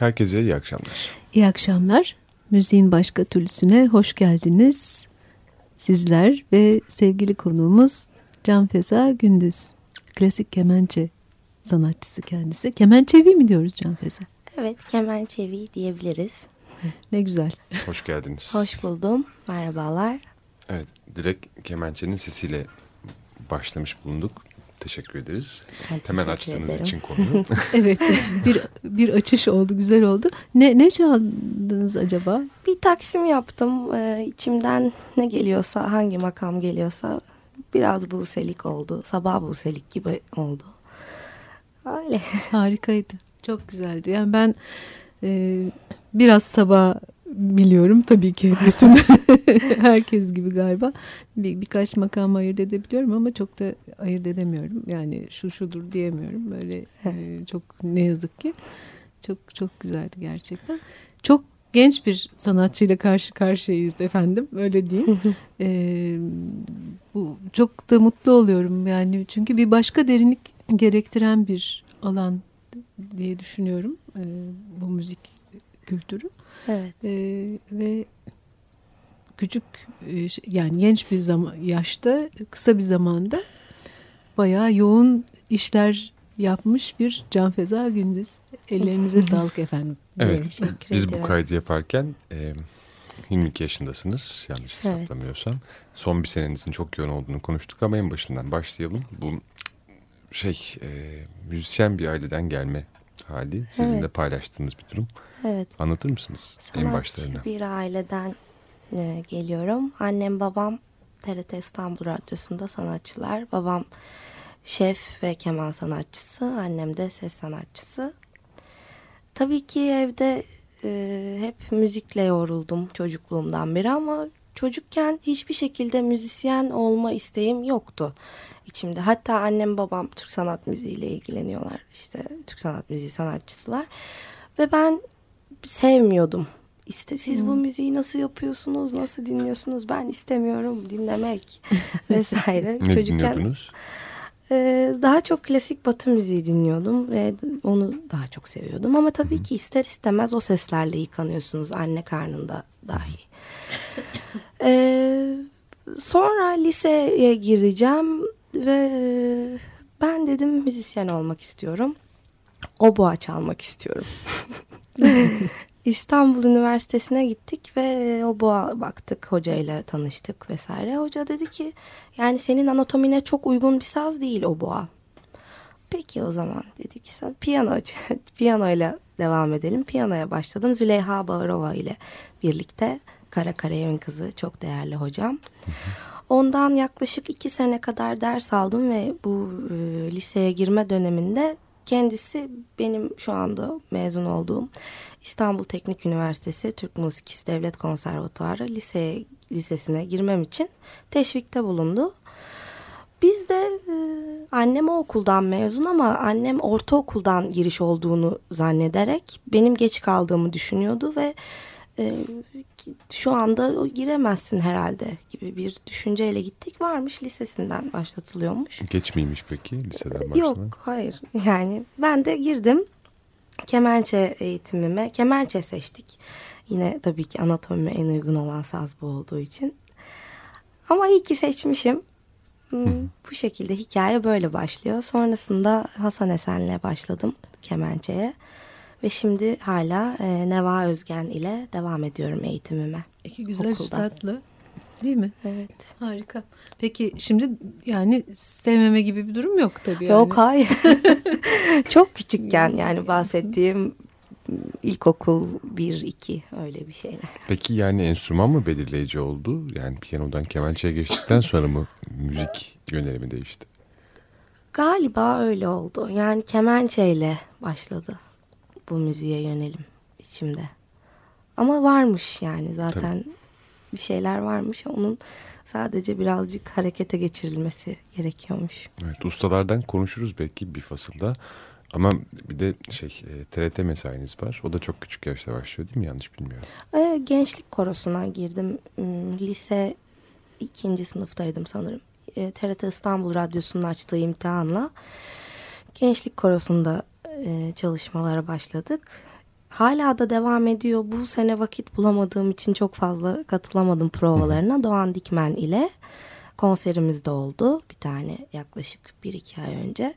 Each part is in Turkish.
Herkese iyi akşamlar. İyi akşamlar. Müziğin başka türlüsüne hoş geldiniz. Sizler ve sevgili konuğumuz Can Feza Gündüz. Klasik kemençe sanatçısı kendisi. Kemençevi mi diyoruz Can Feza? Evet kemençevi diyebiliriz. Ne güzel. Hoş geldiniz. Hoş buldum. Merhabalar. Evet direkt kemençenin sesiyle başlamış bulunduk. Teşekkür ederiz. Ben Hemen teşekkür açtığınız ederim. için konuyu. Evet bir bir açış oldu güzel oldu. Ne ne çaldınız acaba? Bir taksim yaptım. Ee, içimden ne geliyorsa, hangi makam geliyorsa biraz buselik oldu. Sabah buselik gibi oldu. Öyle. Harikaydı. Çok güzeldi. Yani ben e, biraz sabah biliyorum tabii ki bütün herkes gibi galiba. Bir, birkaç makam ayırt edebiliyorum ama çok da ayırt edemiyorum. Yani şu şudur diyemiyorum. Böyle e, çok ne yazık ki. Çok çok güzeldi gerçekten. Çok genç bir sanatçıyla karşı karşıyayız efendim. Öyle diyeyim. E, bu çok da mutlu oluyorum yani çünkü bir başka derinlik gerektiren bir alan diye düşünüyorum e, bu müzik kültürü Evet. E, ve küçük e, ş- yani genç bir zaman yaşta kısa bir zamanda bayağı yoğun işler yapmış bir Can Feza Gündüz. Ellerinize sağlık efendim. Evet. Teşekkür Biz bu kaydı yaparken e, 22 yaşındasınız yanlış Evet. hesaplamıyorsam. Son bir senenizin çok yoğun olduğunu konuştuk ama en başından başlayalım. Bu şey e, müzisyen bir aileden gelme hali sizin Evet. de paylaştığınız bir durum. Evet. Anlatır mısınız en başlarına? Sanatçı bir aileden e, geliyorum. Annem babam TRT İstanbul Radyosu'nda sanatçılar. Babam şef ve keman sanatçısı. Annem de ses sanatçısı. Tabii ki evde e, hep müzikle yoruldum çocukluğumdan beri ama çocukken hiçbir şekilde müzisyen olma isteğim yoktu içimde. Hatta annem babam Türk sanat müziğiyle ilgileniyorlar. İşte Türk sanat müziği sanatçısılar. Ve ben sevmiyordum. İşte siz bu müziği nasıl yapıyorsunuz, nasıl dinliyorsunuz? Ben istemiyorum dinlemek vesaire. Ne dinliyordunuz? Ee, daha daha çok klasik batı müziği dinliyordum ve onu daha çok seviyordum. Ama tabii ki ister istemez o seslerle yıkanıyorsunuz anne karnında dahi. Ee, sonra liseye gireceğim ve ben dedim müzisyen olmak istiyorum. Oboa çalmak istiyorum. İstanbul Üniversitesi'ne gittik ve oboa baktık hocayla tanıştık vesaire. Hoca dedi ki yani senin anatomine çok uygun bir saz değil oboa. Peki o zaman dedik ki sen piyano piyanoyla devam edelim. Piyanoya başladım. Züleyha Bağırova ile birlikte Kara Karayev'in kızı çok değerli hocam. Ondan yaklaşık iki sene kadar ders aldım ve bu e, liseye girme döneminde kendisi benim şu anda mezun olduğum İstanbul Teknik Üniversitesi Türk Musikisi Devlet Konservatuarı liseye, lisesine girmem için teşvikte bulundu. Biz de e, annem o okuldan mezun ama annem ortaokuldan giriş olduğunu zannederek benim geç kaldığımı düşünüyordu ve e, şu anda giremezsin herhalde gibi bir düşünceyle gittik. Varmış lisesinden başlatılıyormuş. Geç miymiş peki liseden başlamak? Yok hayır yani ben de girdim kemençe eğitimime kemençe seçtik. Yine tabii ki anatomime en uygun olan saz bu olduğu için. Ama iyi ki seçmişim. Hmm, bu şekilde hikaye böyle başlıyor. Sonrasında Hasan Esen'le başladım kemençeye. Ve şimdi hala e, Neva Özgen ile devam ediyorum eğitimime. İki güzel Okulda. üstadlı değil mi? Evet. Harika. Peki şimdi yani sevmeme gibi bir durum yok tabii. Yani. Yok hayır. Çok küçükken yani bahsettiğim ilkokul 1-2 öyle bir şeyler. Peki yani enstrüman mı belirleyici oldu? Yani piyanodan kemençeye geçtikten sonra mı müzik yönelimi değişti? Galiba öyle oldu. Yani kemençeyle başladı bu müziğe yönelim içimde. Ama varmış yani zaten bir şeyler varmış. Onun sadece birazcık harekete geçirilmesi gerekiyormuş. Evet ustalardan konuşuruz belki bir fasılda. Ama bir de şey e, TRT mesainiz var. O da çok küçük yaşta başlıyor değil mi? Yanlış bilmiyorum. Ee, gençlik korosuna girdim. Hmm, Lise ikinci sınıftaydım sanırım. TRT İstanbul Radyosu'nun açtığı imtihanla gençlik korosunda e, çalışmalara başladık. Hala da devam ediyor. Bu sene vakit bulamadığım için çok fazla katılamadım provalarına. Doğan Dikmen ile konserimiz de oldu. Bir tane yaklaşık bir iki ay önce.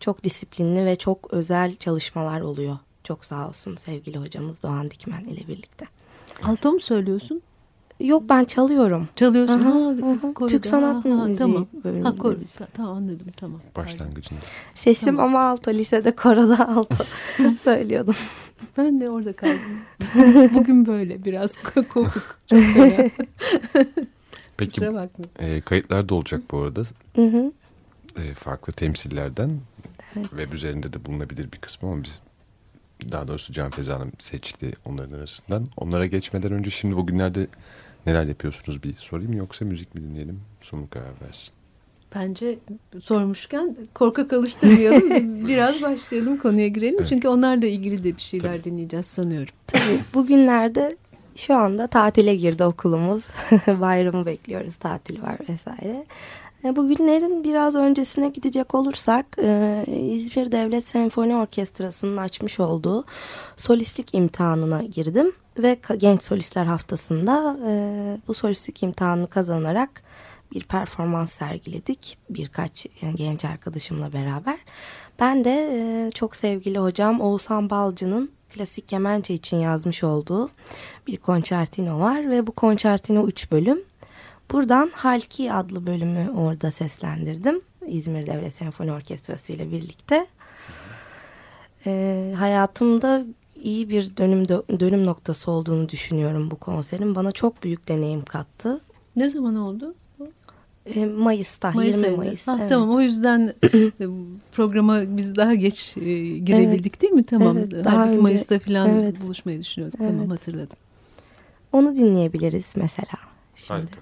Çok disiplinli ve çok özel çalışmalar oluyor. Çok sağ olsun sevgili hocamız Doğan Dikmen ile birlikte. Alto mu söylüyorsun? Yok ben çalıyorum. Çalıyorsun. Aha, ha, aha. Türk sanat Ha, ha, müziği Tamam. bölümünde Ha, kor, tamam anladım tamam. Başlangıcında. Sesim Tamam. ama alto lisede koroda alto söylüyordum. Ben de orada kaldım. Bugün böyle biraz kopuk. Peki e, kayıtlar da olacak bu arada. Hı hı. E, farklı temsillerden. Evet. Web üzerinde de bulunabilir bir kısmı ama biz daha doğrusu Can Feza Hanım seçti onların arasından. Onlara geçmeden önce şimdi bugünlerde neler yapıyorsunuz bir sorayım yoksa müzik mi dinleyelim? Sumru karar versin. Bence sormuşken korkak alıştırmayalım. Biraz başlayalım konuya girelim. Evet. Çünkü onlarla ilgili de bir şeyler Tabii. dinleyeceğiz sanıyorum. Tabii bugünlerde şu anda tatile girdi okulumuz. Bayramı bekliyoruz. Tatil var vesaire. E, Bugünlerin biraz öncesine gidecek olursak e, İzmir Devlet Senfoni Orkestrası'nın açmış olduğu solistlik imtihanına girdim. Ve Genç Solistler Haftası'nda e, bu solistlik imtihanını kazanarak bir performans sergiledik. Birkaç genç arkadaşımla beraber. Ben de e, çok sevgili hocam Oğuzhan Balcı'nın klasik kemençe için yazmış olduğu bir konçertino var ve bu konçertino 3 bölüm. Buradan Halki adlı bölümü orada seslendirdim. İzmir Devlet Senfoni Orkestrası ile birlikte. Ee, hayatımda iyi bir dönüm dönüm noktası olduğunu düşünüyorum bu konserin. Bana çok büyük deneyim kattı. Ne zaman oldu? Ee, Mayıs'ta, Mayıs 20 ayında. Mayıs. Ha, evet. Tamam o yüzden e, programa biz daha geç e, girebildik değil mi? Tamam. Evet, daha Halbuki önce- Mayıs'ta falan evet. buluşmayı düşünüyorduk. Evet. Tamam hatırladım. Onu dinleyebiliriz mesela. Şimdi. Harika.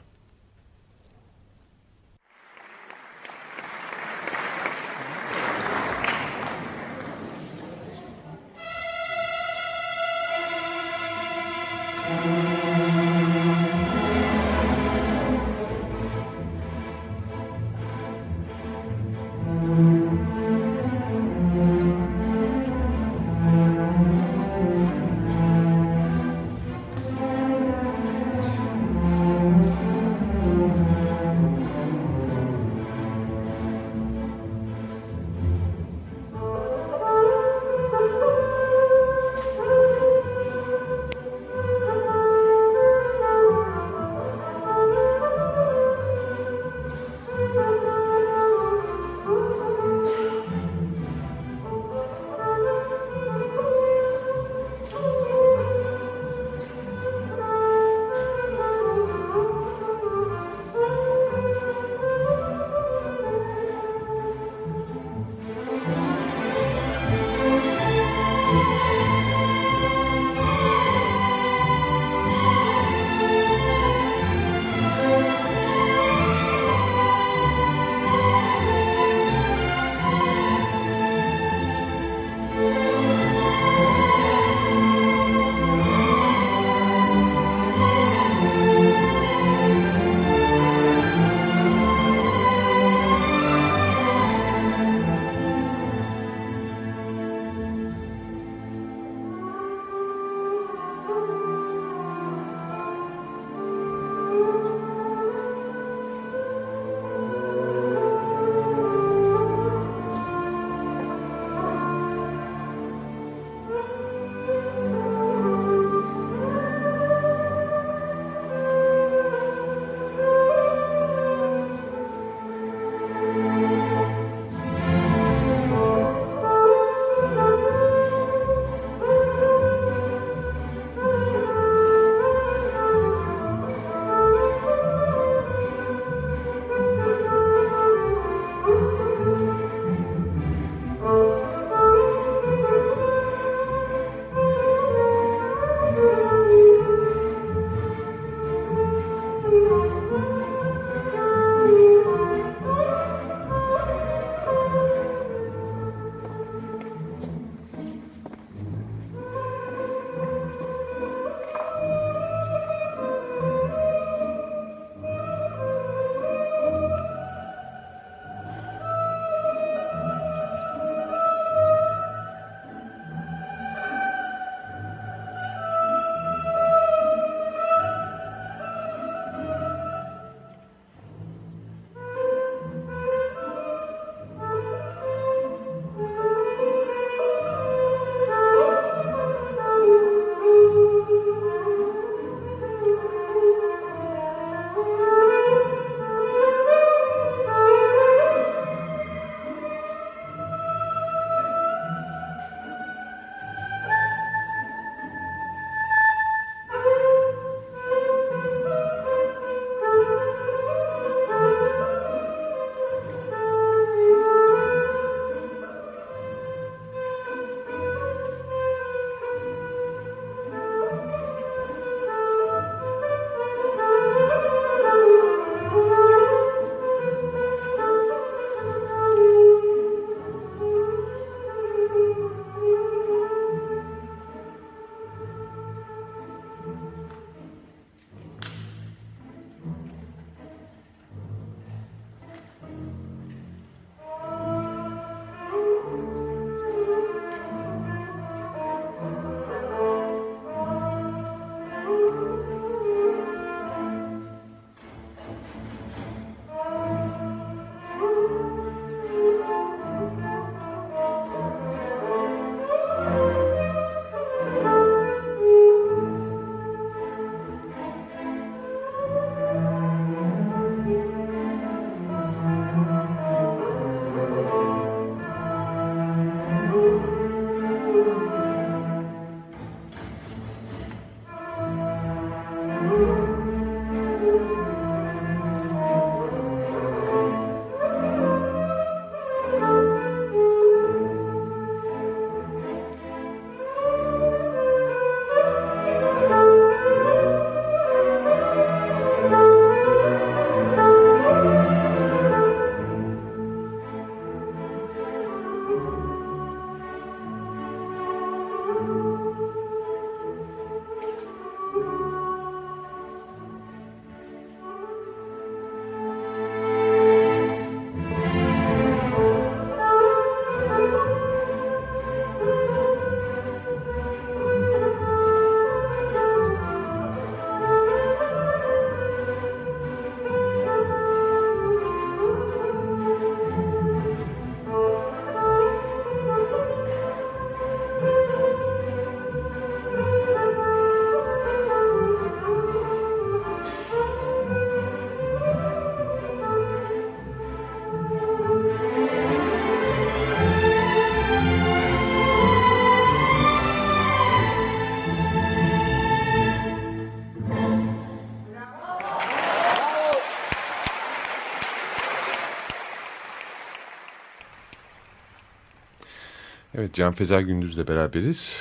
Evet Can Feza Gündüz'le beraberiz.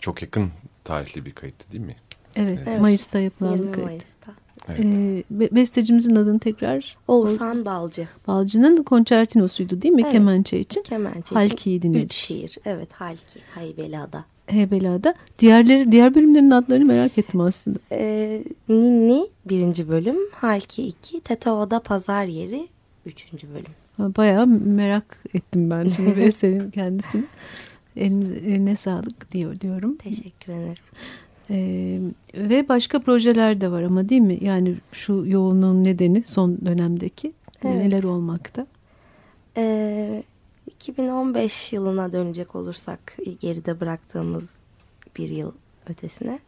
Çok yakın tarihli bir kayıttı değil mi? Evet, Evet. Mayıs'ta yapılan 20 bir kayıt. Mayıs'ta. Evet. Ee, be- bestecimizin adını tekrar Oğuzhan Balcı. Balcı'nın konçertinosuydu değil mi Evet. kemençe için? Kemençe Halki'yi için dinledik. Üç şiir. Evet Halki. Haybeliada. Hebela'da. Diğerleri, diğer bölümlerin adlarını merak ettim aslında. Ee, Ninni birinci bölüm. Halki iki. Teteo'da pazar yeri üçüncü bölüm. Bayağı merak ettim ben şimdi eserin kendisini. Eline, sağlık diyor diyorum. Teşekkür ederim. Ee, ve başka projeler de var ama değil mi? Yani şu yoğunluğun nedeni son dönemdeki Evet. neler olmakta? Ee, 2015 yılına dönecek olursak geride bıraktığımız bir yıl ötesine.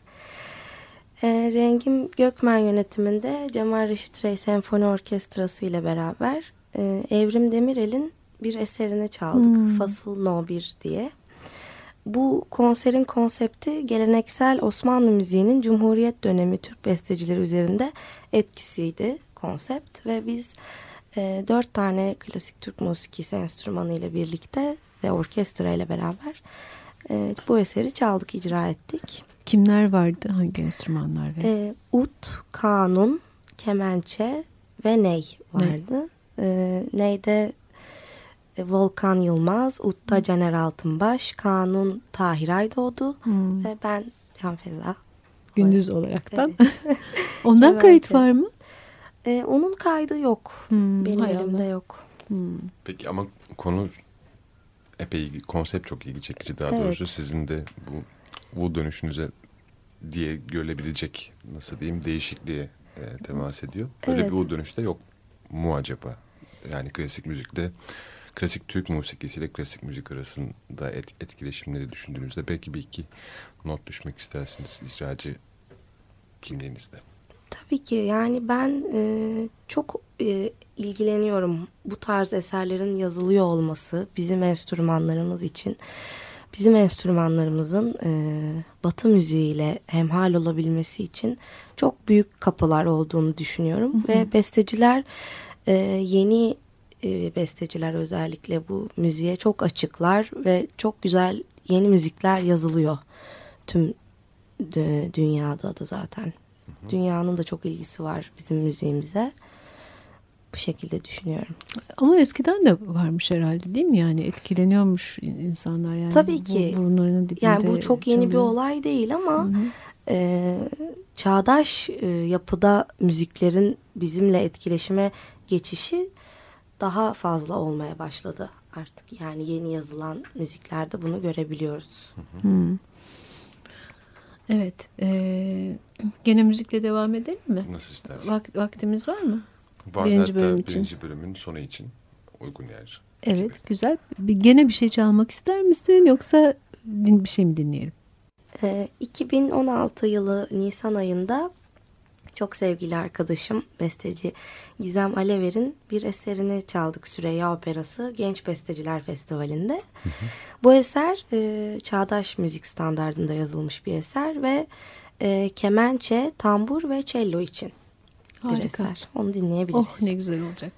Ee, Rengim Gökmen yönetiminde Cemal Reşit Rey Senfoni Orkestrası ile beraber e, Evrim Demirel'in bir eserini çaldık. Hmm. Fasıl No 1 diye. Bu konserin konsepti geleneksel Osmanlı müziğinin Cumhuriyet dönemi Türk bestecileri üzerinde etkisiydi konsept ve biz e, dört tane klasik Türk musikisi enstrümanı ile birlikte ve orkestra ile beraber e, bu eseri çaldık, icra ettik. Kimler vardı? Hangi enstrümanlar? Ve? E, ut, kanun, kemençe ve ney vardı. E, neyde e, Volkan Yılmaz, Utta Caner Altınbaş, Kanun Tahir Aydoğdu Hmm, ve ben Can Feza. gündüz olaraktan. Evet. Ondan kayıt var mı? E, onun kaydı yok. Hmm, Benim hay elimde Allah. yok. Hmm. Peki ama konu epey konsept çok ilgi çekici daha Evet. doğrusu sizin de bu bu dönüşünüze diye görülebilecek nasıl diyeyim değişikliğe e, temas ediyor. Öyle Evet. bir u dönüşte yok mu acaba? Yani klasik müzikte klasik Türk musikisiyle klasik müzik arasında et, etkileşimleri düşündüğünüzde belki bir iki not düşmek istersiniz icracı kimliğinizde. Tabii ki yani ben e, çok e, ilgileniyorum bu tarz eserlerin yazılıyor olması bizim enstrümanlarımız için. Bizim enstrümanlarımızın e, batı müziğiyle hemhal olabilmesi için çok büyük kapılar olduğunu düşünüyorum. Ve besteciler e, yeni e, besteciler özellikle bu müziğe çok açıklar ve çok güzel yeni müzikler yazılıyor tüm dü- dünyada da zaten. Dünyanın da çok ilgisi var bizim müziğimize. Bu şekilde düşünüyorum. Ama eskiden de varmış herhalde değil mi? Yani etkileniyormuş insanlar yani. Tabii Bu- ki. burunlarının dibinde Yani bu çok yeni bir çalıyor. olay değil ama Hı hı. e, çağdaş e, yapıda müziklerin bizimle etkileşime geçişi daha fazla olmaya başladı artık. Yani yeni yazılan müziklerde bunu görebiliyoruz. Hı. Evet. eee, gene müzikle devam edelim mi? Nasıl istersin? Vak- vaktimiz var mı? Var birinci hatta bölüm için. birinci bölümün sonu için uygun yer. Evet, güzel. Bir, gene bir şey çalmak ister misin yoksa din, bir şey mi dinleyelim? Ee, 2016 yılı Nisan ayında çok sevgili arkadaşım besteci Gizem Alever'in bir eserini çaldık Süreyya Operası Genç Besteciler Festivali'nde. Bu eser e, çağdaş müzik standartında yazılmış bir eser ve e, kemençe, tambur ve cello için bir Harika. eser. Onu dinleyebiliriz. Oh ne güzel olacak.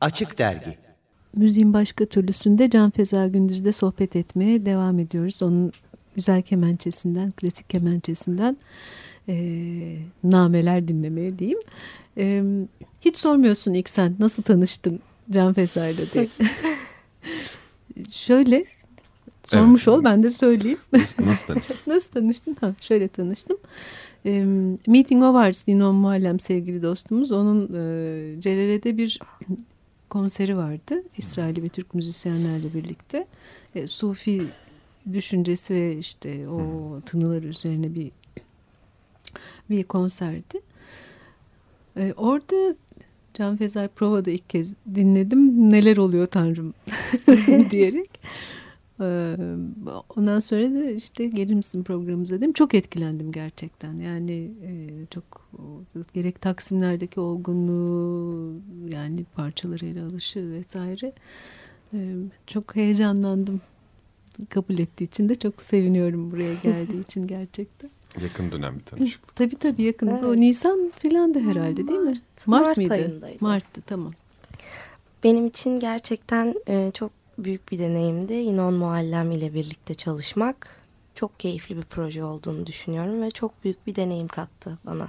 Açık Dergi Müziğin başka türlüsünde Can Feza Gündüz'de sohbet etmeye devam ediyoruz. Onun güzel kemençesinden, klasik kemençesinden e, nameler dinlemeye diyeyim. E, hiç sormuyorsun ilk sen nasıl tanıştın Can Feza ile diye. Şöyle sormuş Evet. ol ben de söyleyeyim. Nasıl, nasıl tanıştın? Nasıl tanıştın? Ha, şöyle tanıştım. E, Meeting of Arts Sinon Muallem sevgili dostumuz. Onun e, Cerere'de bir konseri vardı. İsraili ve Türk müzisyenlerle birlikte. E, Sufi düşüncesi ve işte o tınılar üzerine bir bir konserdi. E, orada Can Fezay Prova'da ilk kez dinledim. Neler oluyor Tanrım diyerek. Ee, Ondan sonra da işte gelir misin programımıza dedim. Çok etkilendim gerçekten. Yani e, çok gerek Taksimlerdeki olgunluğu yani parçalarıyla alışı vesaire e, çok heyecanlandım. Kabul ettiği için de çok seviniyorum buraya geldiği için gerçekten. Yakın dönem bir tanışıklık. Tabii tabii yakın. Evet. O Nisan filandı herhalde değil mi? Mart, Mart, Mart mıydı? ayındaydı. Mart'tı tamam. Benim için gerçekten e, çok büyük bir deneyimdi. İnon Muallem ile birlikte çalışmak. Çok keyifli bir proje olduğunu düşünüyorum ve çok büyük bir deneyim kattı bana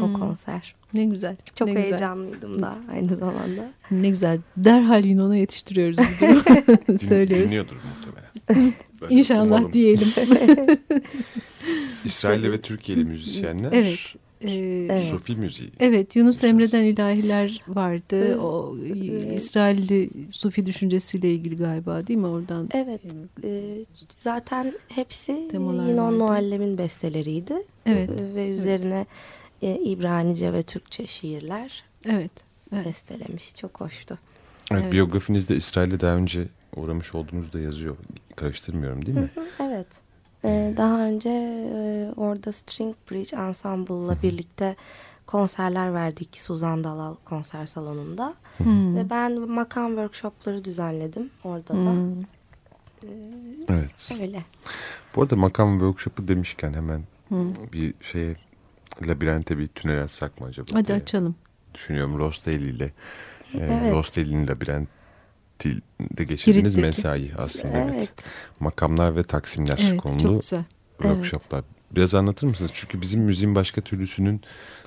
o Hmm. konser. Ne güzel. Çok ne güzel. heyecanlıydım da aynı zamanda. Ne güzel. Derhal yine ona yetiştiriyoruz bu durumu. Din- Söylüyoruz. Dinliyordur muhtemelen. Böyle İnşallah umalım. diyelim. İsrailli ve Türkiye'li müzisyenler. Evet. Evet. Sufi müziği. Evet Yunus Emre'den ilahiler vardı. Evet. O Evet. İsrailli Sufi düşüncesiyle ilgili galiba değil mi oradan? Evet, e, zaten hepsi Temalar İnon vardı. Muallem'in besteleriydi. Evet. Ve üzerine e, İbranice ve Türkçe şiirler Evet. Evet. bestelemiş. Çok hoştu. Evet, Evet. biyografinizde İsrail'e daha önce uğramış olduğunuz da yazıyor. Karıştırmıyorum değil mi? Evet. E, daha önce e, orada String Bridge Ensemble'la birlikte konserler verdik Suzan Dalal konser salonunda. Hmm. Ve ben makam workshopları düzenledim orada da. Hmm. Evet. Öyle. Bu arada makam workshop'u demişken hemen Hmm. bir şeye labirente bir tünel açsak mı acaba? Hadi diye açalım. Düşünüyorum Rosdale ile. E, Evet. Rosdale'in labirentinde geçirdiğiniz Kiritteki. mesai aslında. Evet. Evet. Makamlar ve taksimler Evet konulu workshoplar. Biraz anlatır mısınız? Çünkü bizim müziğin başka türlüsünün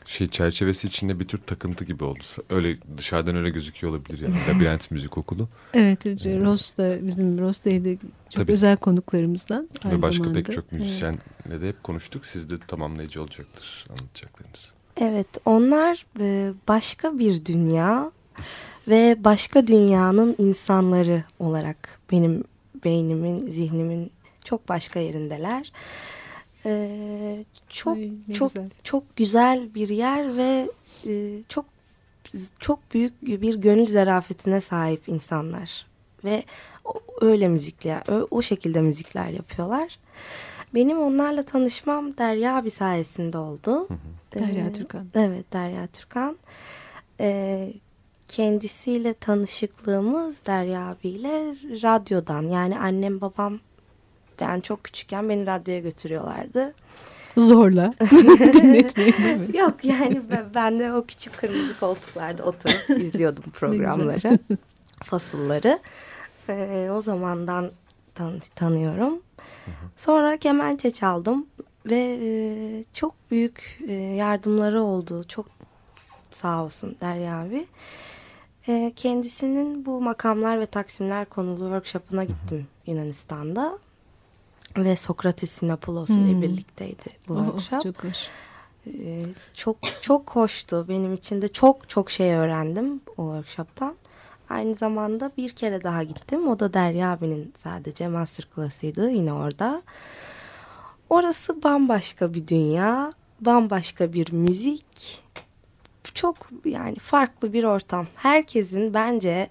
şey çerçevesi içinde bir tür takıntı gibi oldu. Öyle dışarıdan öyle gözüküyor olabilir yani. Labirent Müzik Okulu Evet Ross da bizim Ross Day'de çok Tabii. özel konuklarımızdan. aynı ve başka zamanda. pek çok müzisyenle de hep konuştuk. Siz de tamamlayıcı olacaktır anlatacaklarınız. Evet, onlar e, başka bir dünya ve başka dünyanın insanları olarak benim beynimin, zihnimin çok başka yerindeler. E, çok Ay, çok güzel. çok güzel bir yer ve e, çok çok büyük bir gönül zarafetine sahip insanlar ve öyle müzikler, o şekilde müzikler yapıyorlar. Benim onlarla tanışmam Derya abi sayesinde oldu. Derya Ee, Türkan. Evet Derya Türkan. Ee, kendisiyle tanışıklığımız Derya abiyle radyodan yani annem babam ben çok küçükken beni radyoya götürüyorlardı. Zorla dinletmeyin? Yok yani ben, ben de o küçük kırmızı koltuklarda oturup izliyordum programları, fasılları. Ee, o zamandan tan- tanıyorum. Sonra kemençe çaldım. ve e, çok büyük e, yardımları oldu. Çok sağ olsun Derya abi. E, kendisinin bu makamlar ve taksimler konulu workshop'ına gittim Yunanistan'da. Ve Sokrates Sinopoulos ile Hmm. birlikteydi bu Oh, workshop. çok hoş. Ee, çok çok hoştu benim için de çok çok şey öğrendim o workshop'tan. Aynı zamanda bir kere daha gittim. O da Derya abinin sadece master class'ıydı yine orada. Orası bambaşka bir dünya, bambaşka bir müzik. Çok yani farklı bir ortam. Herkesin bence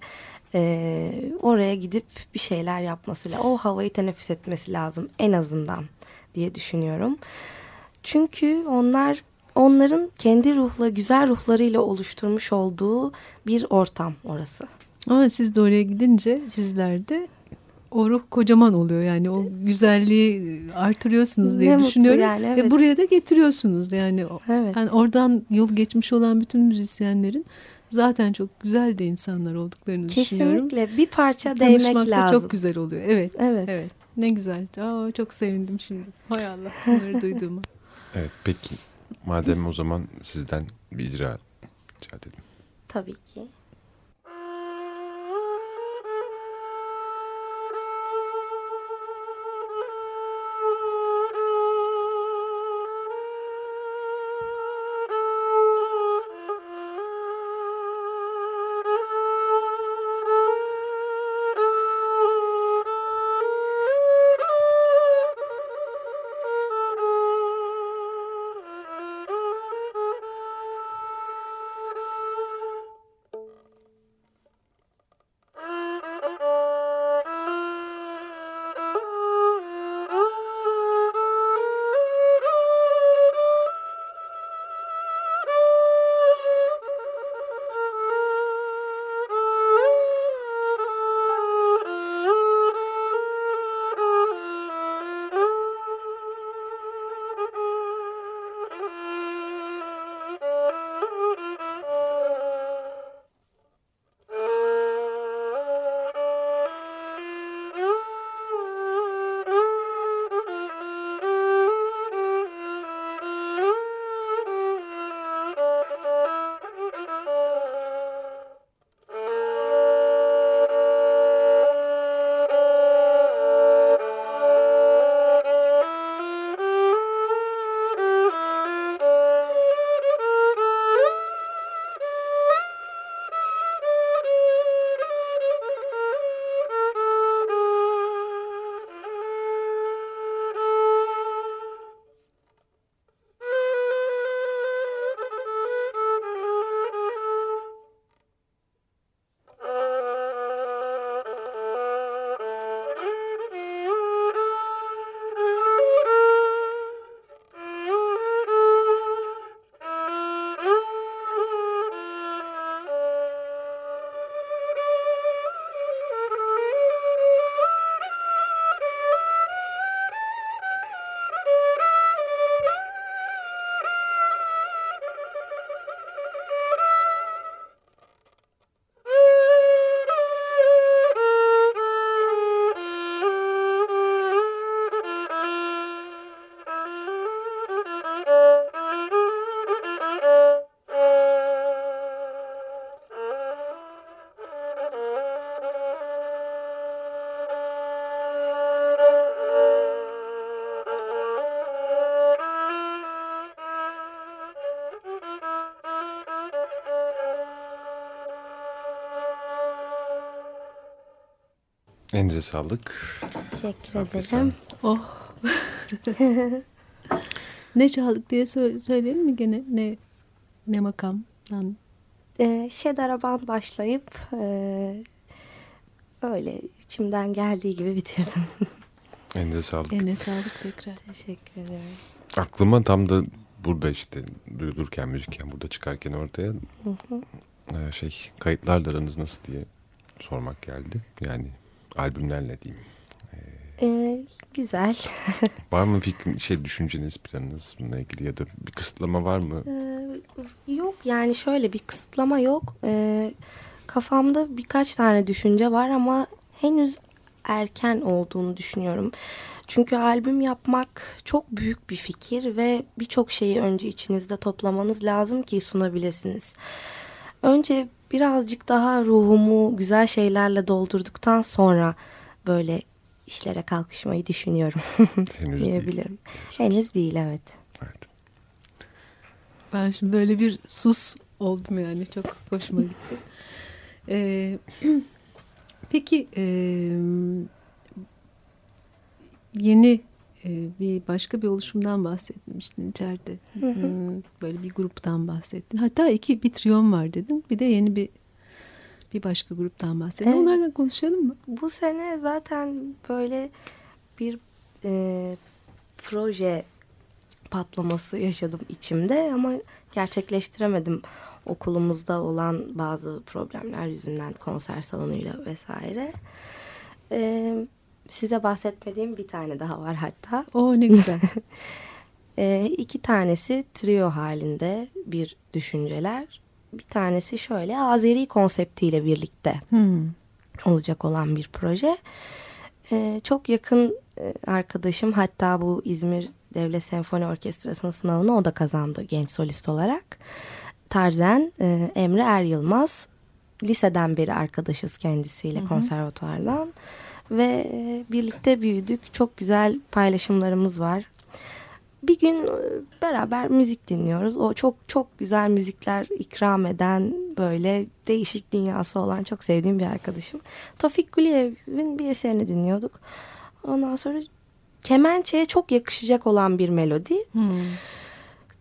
e, oraya gidip bir şeyler yapması, la- o havayı teneffüs etmesi lazım en azından diye düşünüyorum. Çünkü onlar onların kendi ruhla güzel ruhlarıyla oluşturmuş olduğu bir ortam orası. Ama siz de oraya gidince sizler de o ruh kocaman oluyor. Yani o güzelliği artırıyorsunuz diye Ne düşünüyorum. yani, Ve evet. buraya da getiriyorsunuz. Yani, Evet. yani oradan yol geçmiş olan bütün müzisyenlerin zaten çok güzel de insanlar olduklarını düşünüyorum. Kesinlikle bir parça değmek Tanışmak da lazım. çok güzel oluyor. Evet. Evet. Evet. Ne güzel. Aa, çok sevindim şimdi. Hay Allah bunları duyduğuma. Evet peki madem o zaman sizden bir icra rica edelim. Tabii ki. Elinize sağlık. Teşekkür Afiyet ederim. Oh. ne çaldık diye sö- söyleyelim mi gene? Ne ne makamdan? Ee, Şedaraban başlayıp e, öyle içimden geldiği gibi bitirdim. Elinize sağlık. Eline sağlık tekrar. Teşekkür ederim. Aklıma tam da burada işte duyulurken müzikken burada çıkarken ortaya e, şey kayıtlarla aranız nasıl diye sormak geldi. Yani albümlerle diyeyim. Ee, güzel. Var mı fikrin, şey düşünceniz, planınız bununla ilgili ya da bir kısıtlama var mı? Ee, yok yani şöyle bir kısıtlama yok. Ee, kafamda birkaç tane düşünce var ama henüz erken olduğunu düşünüyorum. Çünkü albüm yapmak çok büyük bir fikir ve birçok şeyi önce içinizde toplamanız lazım ki sunabilirsiniz. Önce birazcık daha ruhumu güzel şeylerle doldurduktan sonra böyle işlere kalkışmayı düşünüyorum Henüz diyebilirim. Henüz değil evet. Evet. Ben şimdi böyle bir sus oldum yani çok hoşuma gitti. Ee, peki e, yeni bir başka bir oluşumdan bahsetmiştin içeride. Hmm, Böyle bir gruptan bahsettin. Hatta iki bir triyon var dedin. Bir de yeni bir bir başka gruptan bahsettin. Evet. Onlardan konuşalım mı? Bu sene zaten böyle bir e, proje patlaması yaşadım içimde ama gerçekleştiremedim okulumuzda olan bazı problemler yüzünden konser salonuyla vesaire. E, size bahsetmediğim bir tane daha var hatta. O ne güzel. E, iki tanesi trio halinde bir düşünceler. Bir tanesi şöyle Azeri konseptiyle birlikte Hmm. olacak olan bir proje. Ee, çok yakın e, arkadaşım hatta bu İzmir Devlet Senfoni Orkestrası'nın sınavını o da kazandı genç solist olarak. Tarzen e, Emre Er Yılmaz. Liseden beri arkadaşız kendisiyle konservatuvardan. Ve e, birlikte büyüdük. Çok güzel paylaşımlarımız var. Bir gün e, beraber müzik dinliyoruz. O çok çok güzel müzikler ikram eden böyle değişik dünyası olan çok sevdiğim bir arkadaşım. Tofik Güliyev'in bir eserini dinliyorduk. Ondan sonra kemençeye çok yakışacak olan bir melodi. Hmm.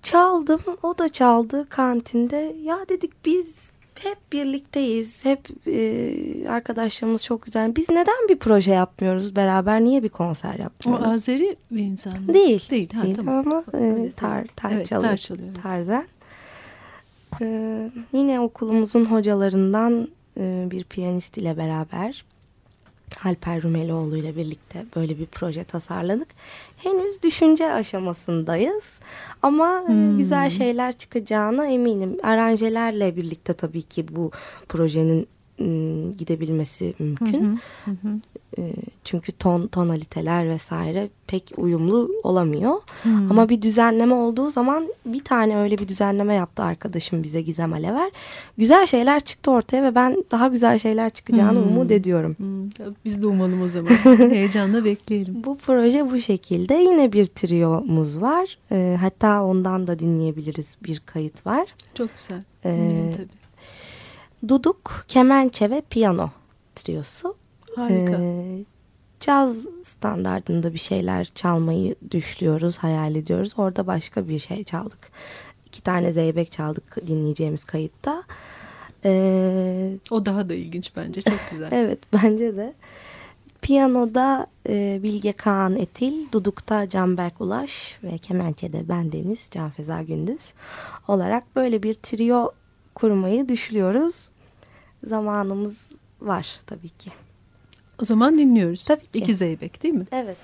Çaldım, o da çaldı kantinde. Ya dedik biz hep birlikteyiz, hep e, arkadaşlarımız çok güzel. Biz neden bir proje yapmıyoruz beraber? Niye bir konser O yapmıyoruz? Azeri bir insan mı? Değil. Değil. Ha, Değil tamam. ama e, tar, tar Evet, çalıyor. tar çalıyor. Tarzen. Ee, yine okulumuzun hocalarından e, bir piyanist ile beraber Alper Rumelioğlu ile birlikte böyle bir proje tasarladık. Henüz düşünce aşamasındayız ama e, Hmm. güzel şeyler çıkacağına eminim. Aranjelerle birlikte tabii ki bu projenin gidebilmesi mümkün. Hı hı. E, çünkü ton tonaliteler vesaire pek uyumlu olamıyor. Hmm. Ama bir düzenleme olduğu zaman bir tane öyle bir düzenleme yaptı arkadaşım bize Gizem Alever. Güzel şeyler çıktı ortaya ve ben daha güzel şeyler çıkacağını Hmm. umut ediyorum. Tabii Biz de umalım o zaman. Heyecanla bekleyelim. Bu proje bu şekilde. Yine bir triyomuz var. Hatta ondan da dinleyebiliriz bir kayıt var. Çok güzel. Ee, tabii. Duduk, kemençe ve piyano triyosu. Harika. Ee, caz standartında bir şeyler çalmayı düşlüyoruz, hayal ediyoruz. Orada başka bir şey çaldık. İki tane zeybek çaldık dinleyeceğimiz kayıtta. Ee, o daha da ilginç bence. Çok güzel. evet bence de. Piyanoda e, Bilge Kaan Etil, Duduk'ta Canberk Ulaş ve Kemençe'de ben Deniz, Can Feza Gündüz olarak böyle bir trio kurmayı düşlüyoruz. Zamanımız var tabii ki. O zaman dinliyoruz. Tabii ki. İki zeybek değil mi? Evet.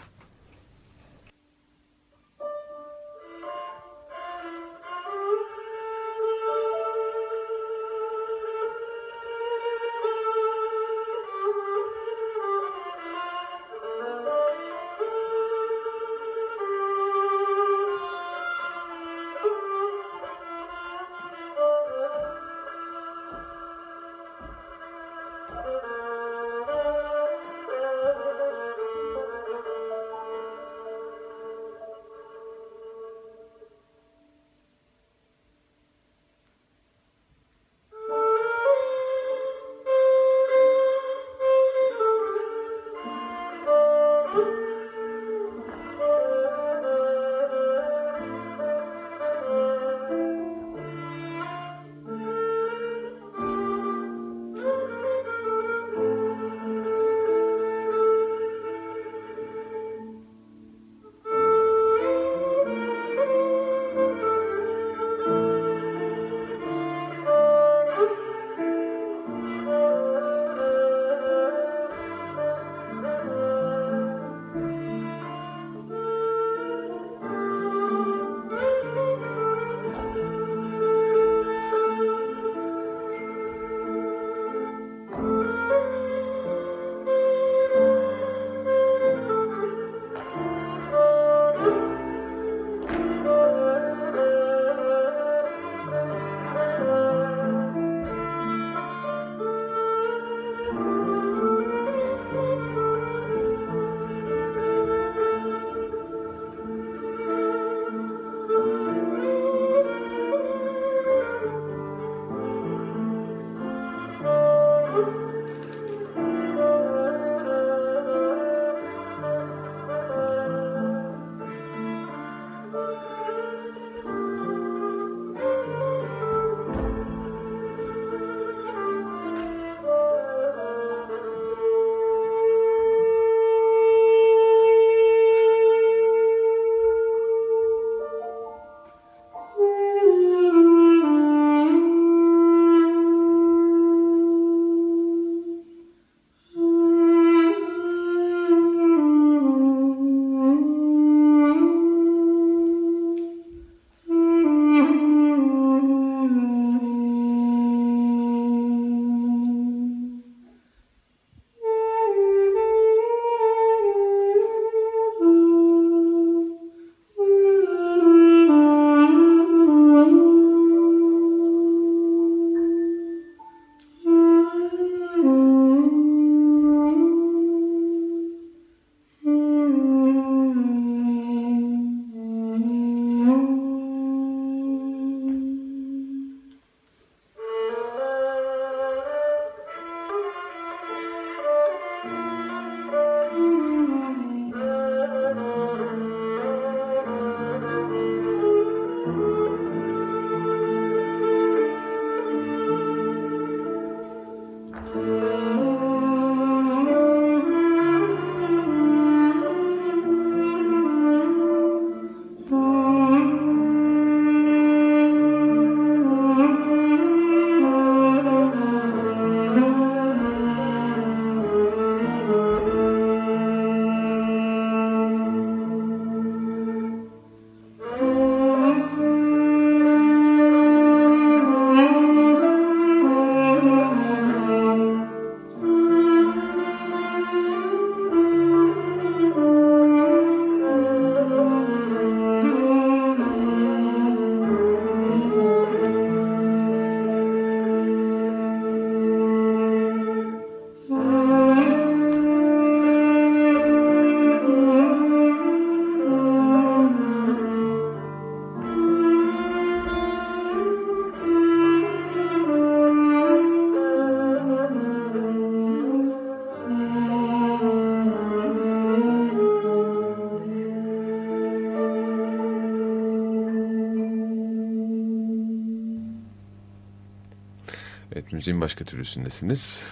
Müziğin başka türlüsündesiniz.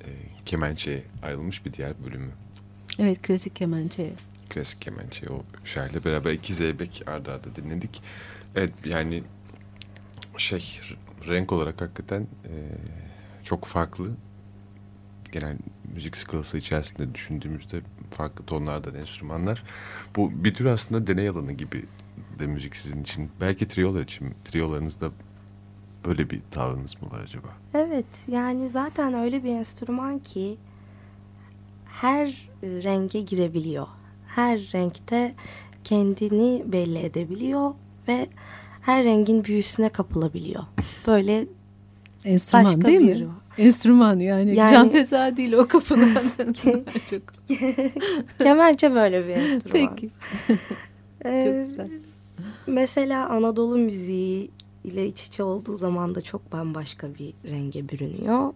E, kemençeye ayrılmış bir diğer bölümü. Evet klasik kemençe. Klasik kemençe o şairle beraber iki zeybek arda arda dinledik. Evet yani şey renk olarak hakikaten e, çok farklı. Genel müzik skalası içerisinde düşündüğümüzde farklı tonlardan enstrümanlar. Bu bir tür aslında deney alanı gibi de müzik sizin için. Belki triolar için. Triolarınızda böyle bir tavrınız mı var acaba? Evet yani zaten öyle bir enstrüman ki her e, renge girebiliyor. Her renkte kendini belli edebiliyor ve her rengin büyüsüne kapılabiliyor. Böyle Enstrüman başka değil bir mi? Enstrüman yani. Yani- Can Feza değil o kapıdan. Çok kemençe böyle bir enstrüman. peki. Ee, Çok güzel. Mesela Anadolu müziği ile iç içe olduğu zaman da çok bambaşka bir renge bürünüyor.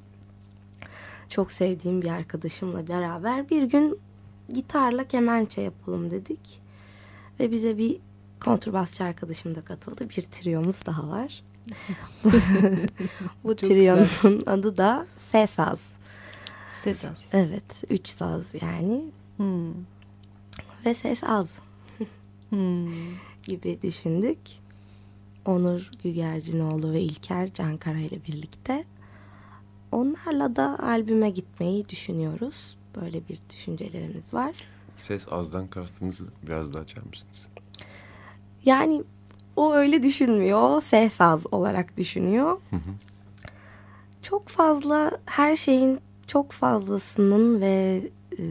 Çok sevdiğim bir arkadaşımla beraber bir gün gitarla kemençe yapalım dedik. Ve bize bir kontrbasçı arkadaşım da katıldı. Bir triyomuz daha var. Bu triyonun adı da Sesaz. Ses az. Evet, üç saz yani. Hmm. Ve ses az. Hmm. gibi düşündük. Onur Gügercinoğlu ve İlker Cankara ile birlikte. Onlarla da albüme gitmeyi düşünüyoruz. Böyle bir düşüncelerimiz var. Ses azdan kastınızı biraz daha açar mısınız? Yani o öyle düşünmüyor. o Ses az olarak düşünüyor. Çok fazla her şeyin çok fazlasının ve e,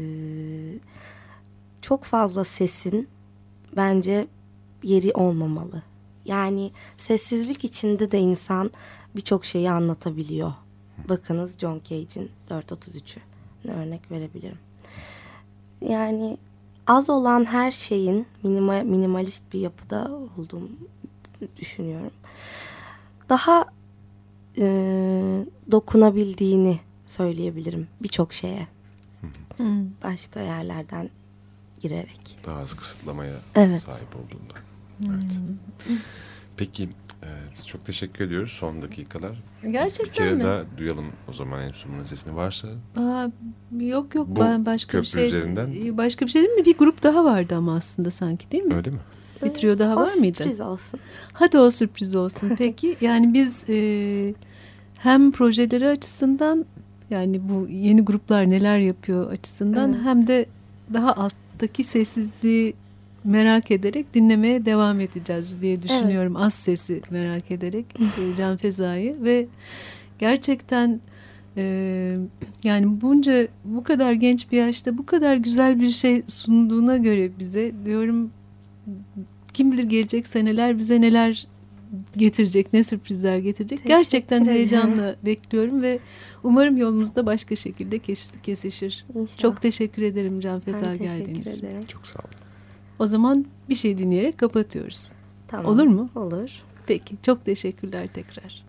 çok fazla sesin bence yeri olmamalı. Yani sessizlik içinde de insan birçok şeyi anlatabiliyor. Bakınız John Cage'in 433'ü örnek verebilirim. Yani az olan her şeyin minima, minimalist bir yapıda olduğunu düşünüyorum. Daha e, dokunabildiğini söyleyebilirim birçok şeye. Başka yerlerden girerek. Daha az kısıtlamaya Evet. sahip olduğundan. Evet. Peki e, biz çok teşekkür ediyoruz son dakikalar. Bir Gerçekten kere mi? daha duyalım o zaman enstrümanın sesini varsa. Aa, yok yok Bu ben başka bir şey üzerinden- başka bir şey değil mi? Bir grup daha vardı ama aslında sanki değil mi? Öyle mi? Bir trio daha o var mıydı? sürpriz olsun. Hadi o sürpriz olsun. Peki yani biz e, hem projeleri açısından yani bu yeni gruplar neler yapıyor açısından Evet. hem de daha alttaki sessizliği merak ederek dinlemeye devam edeceğiz diye düşünüyorum. Az sesi merak ederek e, Can Feza'yı ve gerçekten e, yani bunca bu kadar genç bir yaşta bu kadar güzel bir şey sunduğuna göre bize diyorum kim bilir gelecek seneler bize neler getirecek, ne sürprizler getirecek. Teşekkür Gerçekten ederim. heyecanla bekliyorum ve umarım yolumuzda başka şekilde kes, kesişir. İnşallah. Çok teşekkür ederim Can Feza geldiğiniz için. ederim. Çok sağ olun. O zaman bir şey dinleyerek kapatıyoruz. Tamam. Olur mu? Olur. Peki, çok teşekkürler tekrar.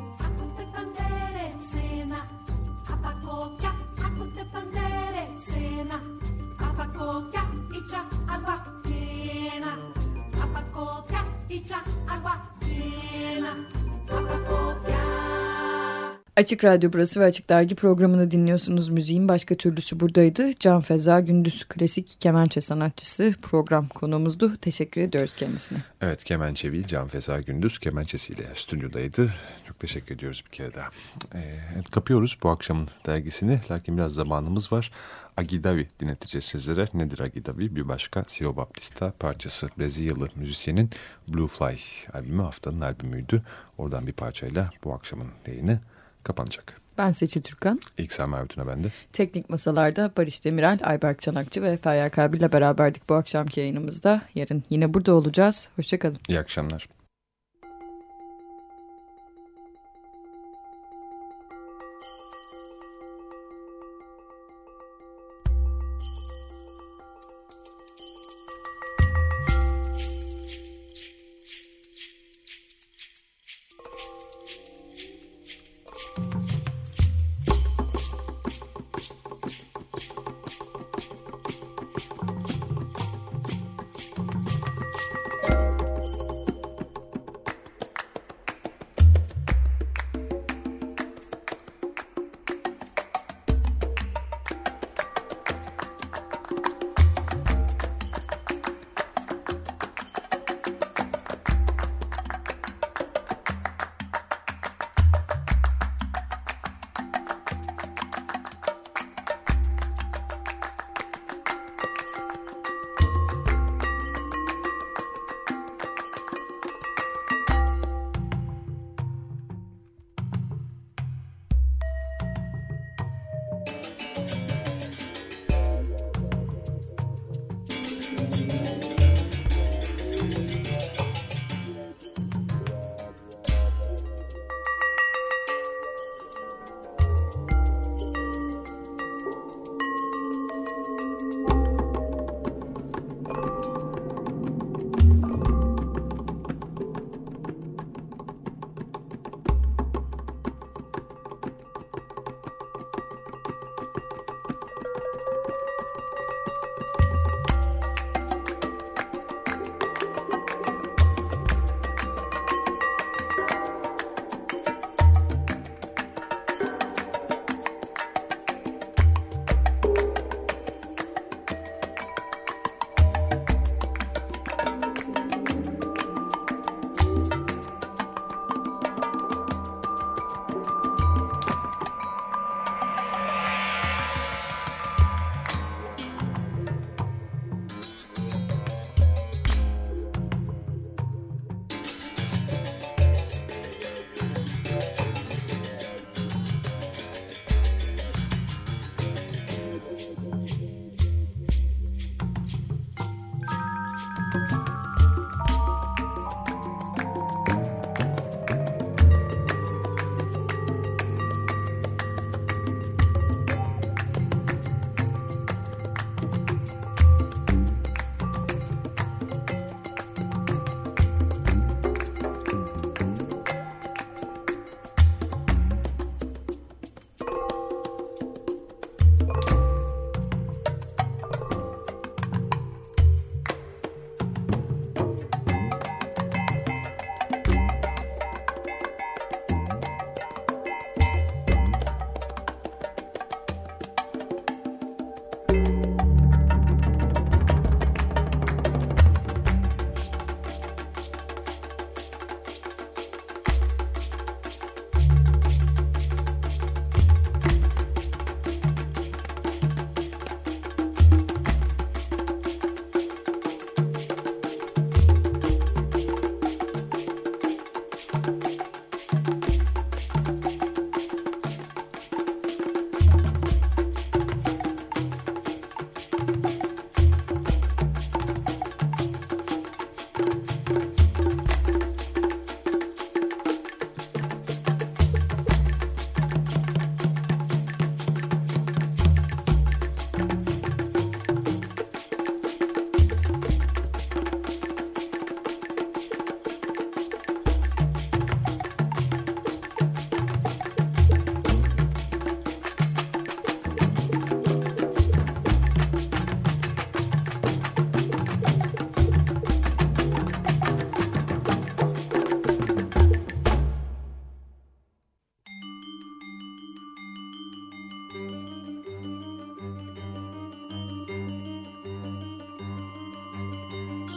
Açık Radyo burası ve Açık Dergi programını dinliyorsunuz. Müziğin başka türlüsü buradaydı. Can Feza Gündüz klasik kemençe sanatçısı program konuğumuzdu. Teşekkür ediyoruz kendisine. Evet Kemençevi Can Feza Gündüz kemençesiyle stüdyodaydı. Çok teşekkür ediyoruz bir kere daha. Ee, evet, kapıyoruz bu akşamın dergisini. Lakin biraz zamanımız var. Agidavi dinleteceğiz sizlere. Nedir Agidavi? Bir başka Sio Baptista parçası. Brezilyalı müzisyenin Blue Fly albümü haftanın albümüydü. Oradan bir parçayla bu akşamın yayını kapanacak. Ben Seçil Türkan. İlk Selma Ertuğ'a bende. Teknik Masalar'da Barış Demirel, Ayberk Çanakçı ve Feryal Kabil ile beraberdik bu akşamki yayınımızda. Yarın yine burada olacağız. Hoşçakalın. İyi akşamlar.